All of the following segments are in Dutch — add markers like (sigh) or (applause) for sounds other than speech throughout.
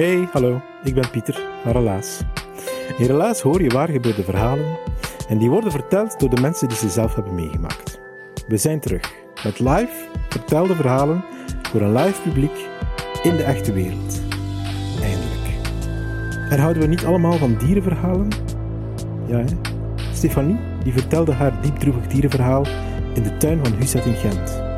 Hey, hallo, ik ben Pieter, Haralaas. In Relaas hoor je waar gebeurde verhalen en die worden verteld door de mensen die ze zelf hebben meegemaakt. We zijn terug met live vertelde verhalen voor een live publiek in de echte wereld. Eindelijk. En houden we niet allemaal van dierenverhalen? Ja, hè? Stefanie die vertelde haar diepdroevig dierenverhaal in de tuin van Huset in Gent.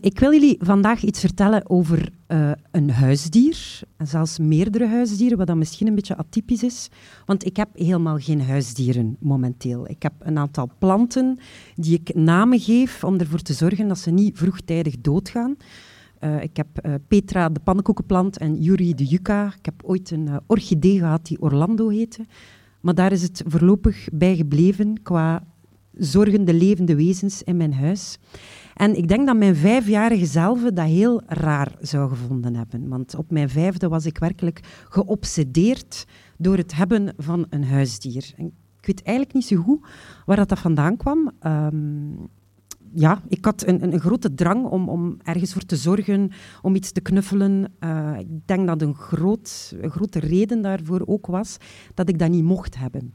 Ik wil jullie vandaag iets vertellen over uh, een huisdier, en zelfs meerdere huisdieren, wat dan misschien een beetje atypisch is, want ik heb helemaal geen huisdieren momenteel. Ik heb een aantal planten die ik namen geef om ervoor te zorgen dat ze niet vroegtijdig doodgaan. Uh, ik heb uh, Petra de pannenkoekenplant en Yuri de yucca. Ik heb ooit een orchidee gehad die Orlando heette, maar daar is het voorlopig bij gebleven qua zorgende levende wezens in mijn huis. En ik denk dat mijn vijfjarige zelf dat heel raar zou gevonden hebben. Want op mijn vijfde was ik werkelijk geobsedeerd door het hebben van een huisdier. Ik weet eigenlijk niet zo goed waar dat, vandaan kwam. Um, ja, ik had een, een, grote drang om, om, ergens voor te zorgen, om iets te knuffelen. Uh, ik denk dat een, groot, een grote reden daarvoor ook was dat ik dat niet mocht hebben.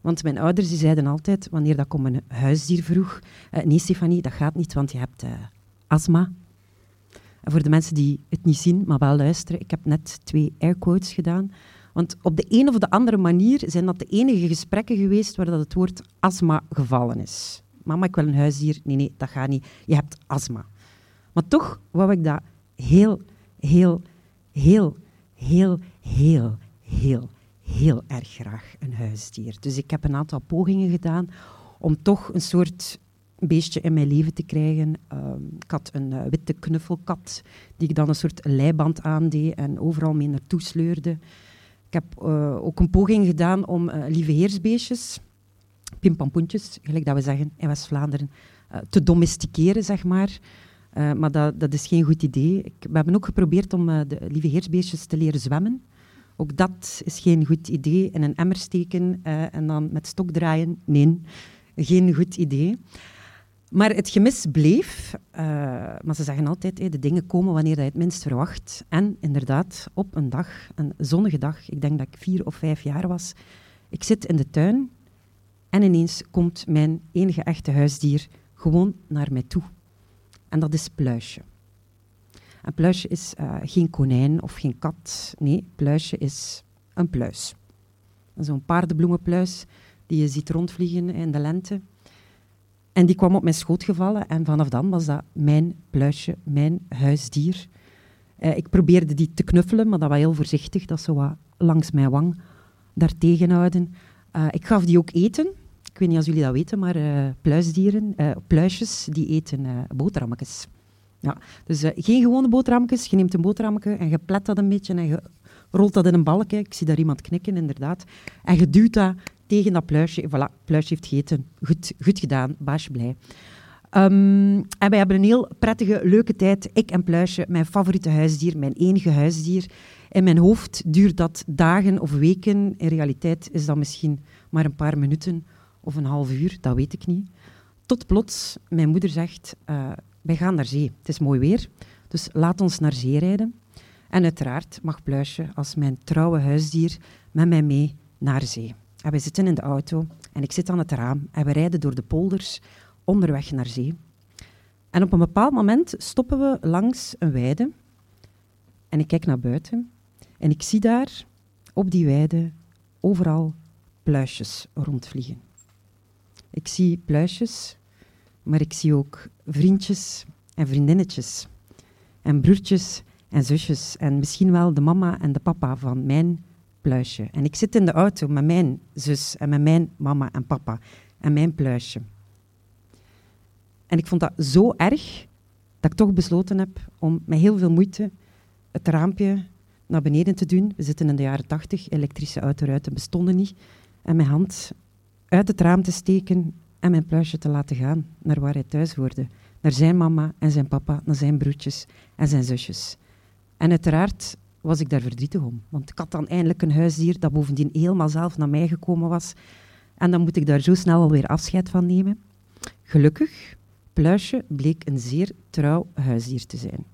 Want mijn ouders die zeiden altijd, wanneer dat om een huisdier vroeg, uh, nee Stefanie, dat gaat niet, want je hebt uh, astma. En voor de mensen die het niet zien, maar wel luisteren, ik heb net twee airquotes gedaan. Want op de een of de andere manier zijn dat de enige gesprekken geweest waar dat het woord astma gevallen is. Mama, ik wil een huisdier. Nee, nee, dat gaat niet. Je hebt astma. Maar toch wou ik dat heel, heel, heel, heel, heel, heel, heel erg graag een huisdier. Dus ik heb een aantal pogingen gedaan om toch een soort beestje in mijn leven te krijgen. Um, ik had een uh, witte knuffelkat die ik dan een soort leiband aandeed en overal mee naartoe sleurde. Ik heb uh, ook een poging gedaan om uh, lieve heersbeestjes, pimpampoentjes, gelijk dat we zeggen in West-Vlaanderen, te domesticeren, zeg maar. maar dat, dat, is geen goed idee. Ik, we hebben ook geprobeerd om de lieve heersbeestjes te leren zwemmen. Ook dat is geen goed idee. In een emmer steken uh, en dan met stok draaien. Nee, geen goed idee. Maar het gemis bleef. Uh, maar ze zeggen altijd, de dingen komen wanneer je het minst verwacht. En inderdaad, op een dag, een zonnige dag, ik denk dat ik vier of vijf jaar was, ik zit in de tuin en ineens komt mijn enige echte huisdier gewoon naar mij toe. En dat is Pluisje. Een pluisje is uh, geen konijn of geen kat. Nee, pluisje is een pluis. Zo'n paardenbloemenpluis die je ziet rondvliegen in de lente. En die kwam op mijn schoot gevallen en vanaf dan was dat mijn pluisje, mijn huisdier. Uh, ik probeerde die te knuffelen, maar dat was heel voorzichtig. Dat zo wat langs mijn wang daartegen houden. Uh, ik gaf die ook eten. Ik weet niet of jullie dat weten, maar uh, pluisdieren, pluisjes, die eten boterhammetjes. Ja, dus uh, geen gewone boterhammetjes. Je neemt een boterhammetje en je plet dat een beetje en je rolt dat in een balkje. Ik zie daar iemand knikken, inderdaad. En je duwt dat tegen dat pluisje. Voilà, pluisje heeft gegeten. Goed, goed gedaan, baasje blij. Um, en wij hebben een heel prettige, leuke tijd. Ik en Pluisje, mijn favoriete huisdier, mijn enige huisdier. In mijn hoofd duurt dat dagen of weken. In realiteit is dat misschien maar een paar minuten of een half uur, dat weet ik niet. Tot plots, mijn moeder zegt, uh, wij gaan naar zee. Het is mooi weer, dus laat ons naar zee rijden. En uiteraard mag Pluisje als mijn trouwe huisdier met mij mee naar zee. En wij zitten in de auto en ik zit aan het raam en we rijden door de polders onderweg naar zee. En op een bepaald moment stoppen we langs een weide en ik kijk naar buiten en ik zie daar op die weide overal pluisjes rondvliegen. Ik zie pluisjes, maar ik zie ook vriendjes en vriendinnetjes en broertjes en zusjes en misschien wel de mama en de papa van mijn pluisje. En ik zit in de auto met mijn zus en met mijn mama en papa en mijn pluisje. En ik vond dat zo erg dat ik toch besloten heb om met heel veel moeite het raampje naar beneden te doen. We zitten in de jaren tachtig, elektrische autoruiten bestonden niet. En mijn hand uit het raam te steken en mijn pluisje te laten gaan naar waar hij thuis hoorde. Naar zijn mama en zijn papa, naar zijn broertjes en zijn zusjes. En uiteraard was ik daar verdrietig om. Want ik had dan eindelijk een huisdier dat bovendien helemaal zelf naar mij gekomen was. En dan moet ik daar zo snel alweer afscheid van nemen. Gelukkig, Pluisje bleek een zeer trouw huisdier te zijn.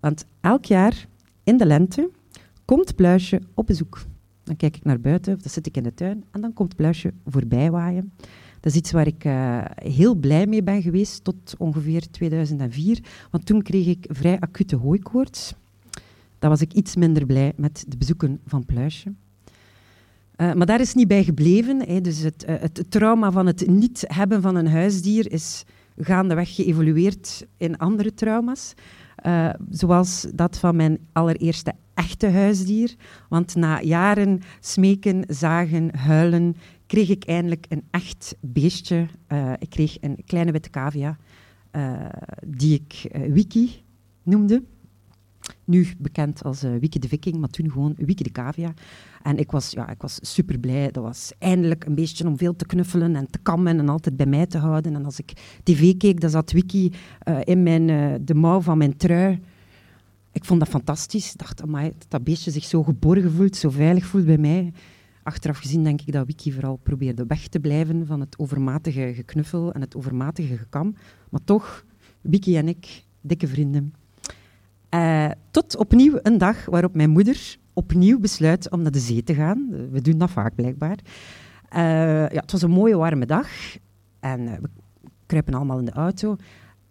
Want elk jaar in de lente komt Pluisje op bezoek. Dan kijk ik naar buiten, of dan zit ik in de tuin, en dan komt Pluisje voorbij waaien. Dat is iets waar ik uh, heel blij mee ben geweest tot ongeveer 2004, want toen kreeg ik vrij acute hooikoorts. Dan was ik iets minder blij met de bezoeken van Pluisje. Uh, maar daar is niet bij gebleven. Hè. Dus het, uh, het, trauma van het niet hebben van een huisdier is gaandeweg geëvolueerd in andere trauma's. Zoals dat van mijn allereerste echte huisdier. Want na jaren smeken, zagen, huilen, kreeg ik eindelijk een echt beestje. Uh, ik kreeg een kleine witte cavia, uh, die ik Wiki noemde. Nu bekend als Wiki de Viking, maar toen gewoon Wiki de Cavia. En ik was, ja, ik was super blij. Dat was eindelijk een beetje om veel te knuffelen en te kammen en altijd bij mij te houden. En als ik tv keek, dan zat Wiki in mijn, de mouw van mijn trui. Ik vond dat fantastisch. Ik dacht, amai, dat dat beestje zich zo geborgen voelt, zo veilig voelt bij mij. Achteraf gezien denk ik dat Wiki vooral probeerde weg te blijven van het overmatige geknuffel en het overmatige gekam. Maar toch, Wiki en ik, dikke vrienden. Uh, tot opnieuw een dag waarop mijn moeder opnieuw besluit om naar de zee te gaan. We doen dat vaak blijkbaar. Uh, ja, het was een mooie warme dag en uh, we kruipen allemaal in de auto.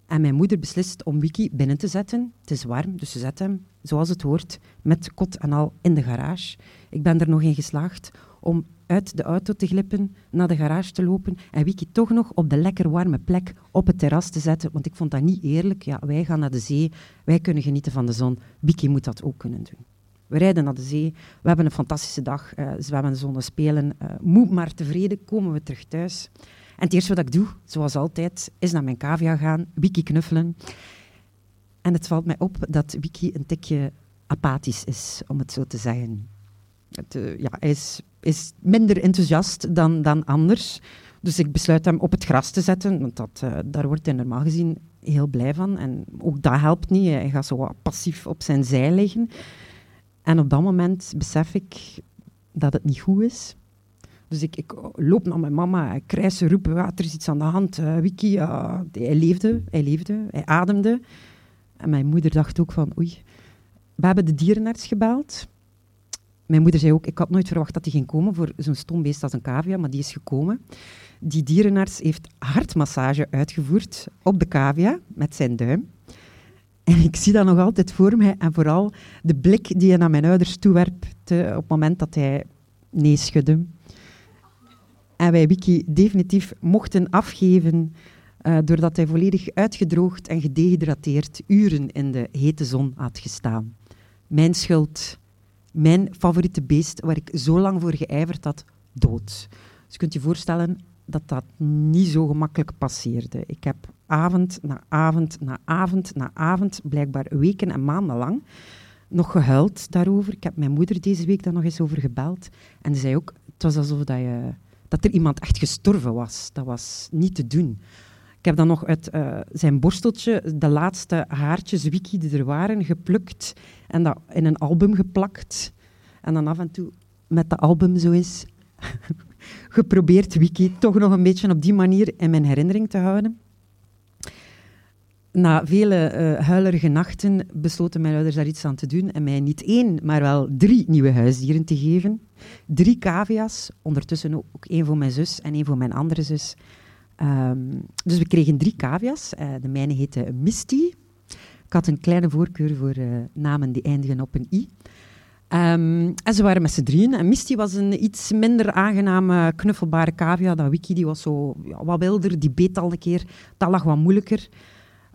En mijn moeder beslist om Wiki binnen te zetten. Het is warm, dus ze zet hem, zoals het hoort, met kot en al in de garage. Ik ben er nog in geslaagd om uit de auto te glippen, naar de garage te lopen en Wiki toch nog op de lekker warme plek op het terras te zetten. Want ik vond dat niet eerlijk. Ja, wij gaan naar de zee, wij kunnen genieten van de zon. Wiki moet dat ook kunnen doen. We rijden naar de zee, we hebben een fantastische dag, uh, zwemmen, zonnen, spelen. Uh, moe maar tevreden komen we terug thuis. En het eerste wat ik doe, zoals altijd, is naar mijn cavia gaan, Wiki knuffelen. En het valt mij op dat Wiki een tikje apathisch is, om het zo te zeggen. Uh, ja, hij is is minder enthousiast dan, dan anders. Dus ik besluit hem op het gras te zetten, want dat, uh, daar wordt hij normaal gezien heel blij van. En ook dat helpt niet. Hij gaat zo passief op zijn zij liggen. En op dat moment besef ik dat het niet goed is. Dus ik, ik loop naar mijn mama, ik krijs ze roepen, ah, er is iets aan de hand. Uh, Wiki, hij leefde, hij leefde, hij ademde. En mijn moeder dacht ook van, oei, we hebben de dierenarts gebeld. Mijn moeder zei ook, ik had nooit verwacht dat hij ging komen voor zo'n stom beest als een cavia, maar die is gekomen. Die dierenarts heeft hartmassage uitgevoerd op de cavia met zijn duim. En ik zie dat nog altijd voor mij. En vooral de blik die hij naar mijn ouders toewerpt op het moment dat hij nee schudde. En wij Wiki definitief mochten afgeven uh, doordat hij volledig uitgedroogd en gedehydrateerd uren in de hete zon had gestaan. Mijn schuld mijn favoriete beest, waar ik zo lang voor geijverd had, dood. Dus je kunt je voorstellen dat dat niet zo gemakkelijk passeerde. Ik heb avond na avond na avond na avond, blijkbaar weken en maanden lang, nog gehuild daarover. Ik heb mijn moeder deze week daar nog eens over gebeld. En die zei ook, het was alsof dat, je, dat er iemand echt gestorven was. Dat was niet te doen. Ik heb dan nog uit uh, zijn borsteltje de laatste haartjes wiki die er waren geplukt en dat in een album geplakt. En dan af en toe met de album zo eens (laughs) geprobeerd wiki toch nog een beetje op die manier in mijn herinnering te houden. na vele uh, huilerige nachten besloten mijn ouders daar iets aan te doen en mij niet één, maar wel drie nieuwe huisdieren te geven. Drie cavia's, ondertussen ook één voor mijn zus en één voor mijn andere zus. Um, dus we kregen drie cavia's. Uh, de mijne heette Misty. Ik had een kleine voorkeur voor uh, namen die eindigen op een i. Um, en ze waren met z'n drieën. En Misty was een iets minder aangename, knuffelbare cavia dan Wiki. Die was zo ja, wat wilder, die beet al een keer. Dat lag wat moeilijker.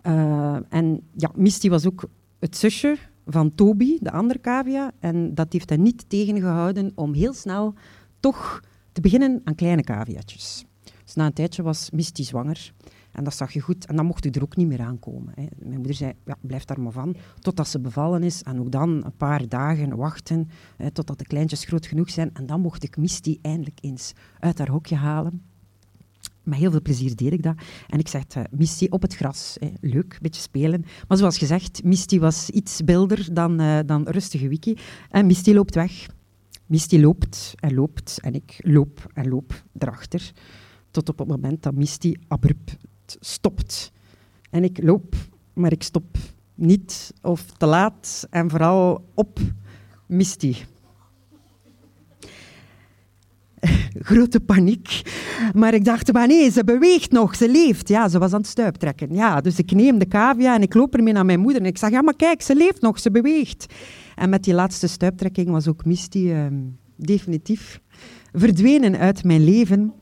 Uh, en ja, Misty was ook het zusje van Toby, de andere cavia. En dat heeft hen niet tegengehouden om heel snel toch te beginnen aan kleine caviatjes. Dus na een tijdje was Misty zwanger. En dat zag je goed. En dan mocht ik er ook niet meer aankomen. Hè. Mijn moeder zei, ja, blijf daar maar van. Totdat ze bevallen is. En ook dan een paar dagen wachten. Hè, totdat de kleintjes groot genoeg zijn. En dan mocht ik Misty eindelijk eens uit haar hokje halen. Met heel veel plezier deed ik dat. En ik zei, uh, Misty op het gras. Hè. Leuk, een beetje spelen. Maar zoals gezegd, Misty was iets bilder dan, uh, dan rustige Wiki. En Misty loopt weg. Misty loopt en loopt en ik loop en loop erachter. Tot op het moment dat Misty abrupt stopt. En ik loop, maar ik stop niet of te laat en vooral op Misty. (laughs) Grote paniek. Maar ik dacht, maar nee, ze beweegt nog, ze leeft. Ja, ze was aan het stuiptrekken. Ja, dus ik neem de cavia en ik loop ermee naar mijn moeder. En ik zeg, ja, maar kijk, ze leeft nog, ze beweegt. En met die laatste stuiptrekking was ook Misty uh, definitief verdwenen uit mijn leven.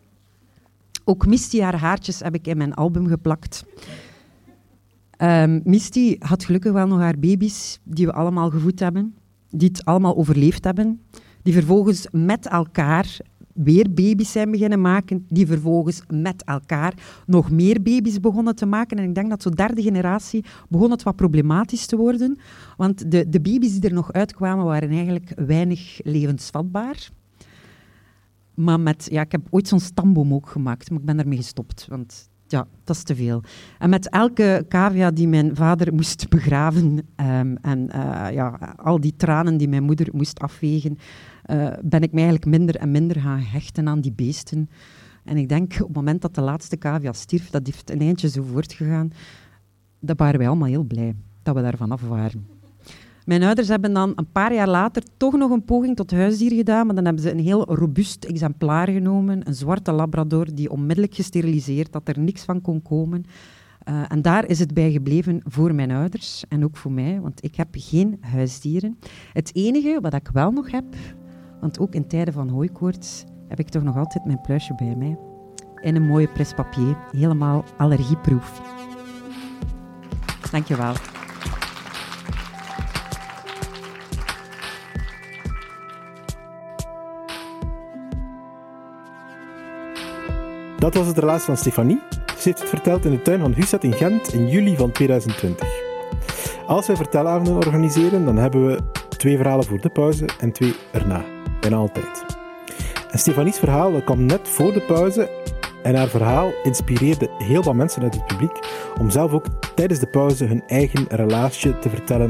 Ook Misty haar haartjes heb ik in mijn album geplakt. Um, Misty had gelukkig wel nog haar baby's die we allemaal gevoed hebben, die het allemaal overleefd hebben, die vervolgens met elkaar weer baby's zijn beginnen maken, die vervolgens met elkaar nog meer baby's begonnen te maken. En ik denk dat zo derde generatie begon het wat problematisch te worden, want de, de baby's die er nog uitkwamen waren eigenlijk weinig levensvatbaar. Maar met, ja, ik heb ooit zo'n stamboom ook gemaakt, maar ik ben daarmee gestopt. Want ja, dat is te veel. En met elke cavia die mijn vader moest begraven um, en uh, ja, al die tranen die mijn moeder moest afwegen, uh, ben ik mij eigenlijk minder en minder gaan hechten aan die beesten. En ik denk op het moment dat de laatste cavia stierf, dat heeft een eindje zo voortgegaan, dat waren wij allemaal heel blij dat we daarvan af waren. Mijn ouders hebben dan een paar jaar later toch nog een poging tot huisdier gedaan, maar dan hebben ze een heel robuust exemplaar genomen, een zwarte labrador die onmiddellijk gesteriliseerd, dat er niks van kon komen. Uh, en daar is het bij gebleven voor mijn ouders en ook voor mij, want ik heb geen huisdieren. Het enige wat ik wel nog heb, want ook in tijden van hooikoorts heb ik toch nog altijd mijn pluisje bij mij. In een mooie prespapier, helemaal allergieproof. Dankjewel. Dat was het relaas van Stefanie. Ze heeft het verteld in de tuin van Husset in Gent in juli van 2020. Als wij vertelavonden organiseren, dan hebben we twee verhalen voor de pauze en twee erna. Bijna altijd. En Stefanies verhaal kwam net voor de pauze en haar verhaal inspireerde heel wat mensen uit het publiek om zelf ook tijdens de pauze hun eigen relaasje te vertellen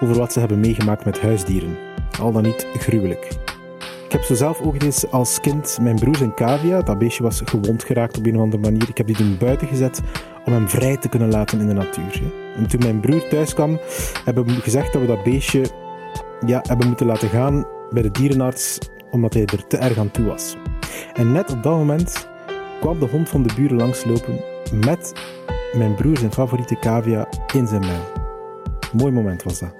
over wat ze hebben meegemaakt met huisdieren. Al dan niet gruwelijk. Ik heb zo zelf ook eens als kind mijn broer zijn cavia. Dat beestje was gewond geraakt op een of andere manier. Ik heb die toen buiten gezet om hem vrij te kunnen laten in de natuur. En toen mijn broer thuis kwam, hebben we gezegd dat we dat beestje ja, hebben moeten laten gaan bij de dierenarts, omdat hij er te erg aan toe was. En net op dat moment kwam de hond van de buren langslopen met mijn broer zijn favoriete cavia in zijn muil. Mooi moment was dat.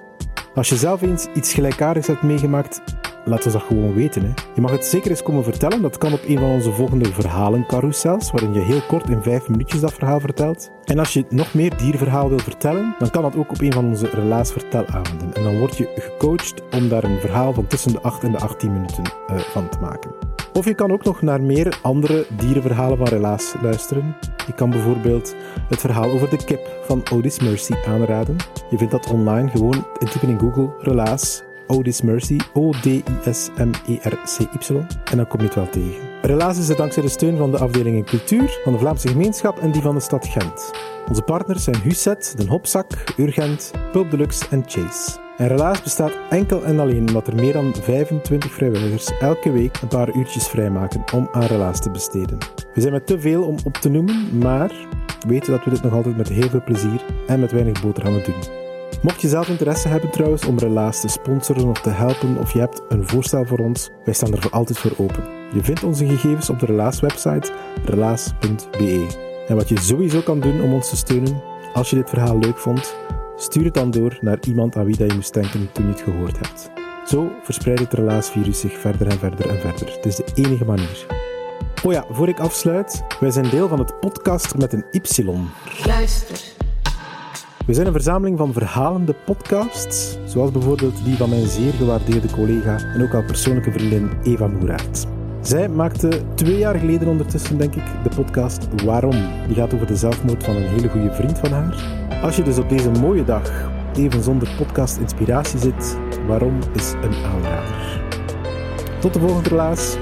Als je zelf eens iets gelijkaardigs hebt meegemaakt, laat ons dat gewoon weten. Hè. Je mag het zeker eens komen vertellen. Dat kan op een van onze volgende verhalencarousels, waarin je heel kort in vijf minuutjes dat verhaal vertelt. En als je nog meer dierverhaal wil vertellen, dan kan dat ook op een van onze relaasvertelavonden. En dan word je gecoacht om daar een verhaal van tussen de 8 en de 18 minuten uh, van te maken. Of je kan ook nog naar meer andere dierenverhalen van Relaas luisteren. Je kan bijvoorbeeld het verhaal over de kip van Otis Mercy aanraden. Je vindt dat online gewoon intypen in Google Relaas Otis Mercy, O-D-I-S-M-E-R-C-Y. En dan kom je het wel tegen. Relaas is het dankzij de steun van de afdelingen cultuur, van de Vlaamse gemeenschap en die van de stad Gent. Onze partners zijn Huset, Den Hopzak, Urgent, Pulp Deluxe en Chase. En Relaas bestaat enkel en alleen omdat er meer dan 25 vrijwilligers elke week een paar uurtjes vrijmaken om aan Relaas te besteden. We zijn met te veel om op te noemen, maar weten dat we dit nog altijd met heel veel plezier en met weinig boterhammen doen. Mocht je zelf interesse hebben trouwens om Relaas te sponsoren of te helpen of je hebt een voorstel voor ons, wij staan er voor altijd voor open. Je vindt onze gegevens op de Relaas website relaas.be. En wat je sowieso kan doen om ons te steunen, als je dit verhaal leuk vond, stuur het dan door naar iemand aan wie dat je moest denken toen je het gehoord hebt. Zo verspreidt het relaasvirus zich verder en verder en verder. Het is de enige manier. Oh ja, voor ik afsluit, wij zijn deel van het podcast met een Y. Luister. We zijn een verzameling van verhalende podcasts, zoals bijvoorbeeld die van mijn zeer gewaardeerde collega en ook al persoonlijke vriendin Eva Moeraert. Zij maakte twee jaar geleden ondertussen, denk ik, de podcast Waarom. Die gaat over de zelfmoord van een hele goede vriend van haar. Als je dus op deze mooie dag even zonder podcast inspiratie zit, Waarom is een aanrader. Tot de volgende relaas.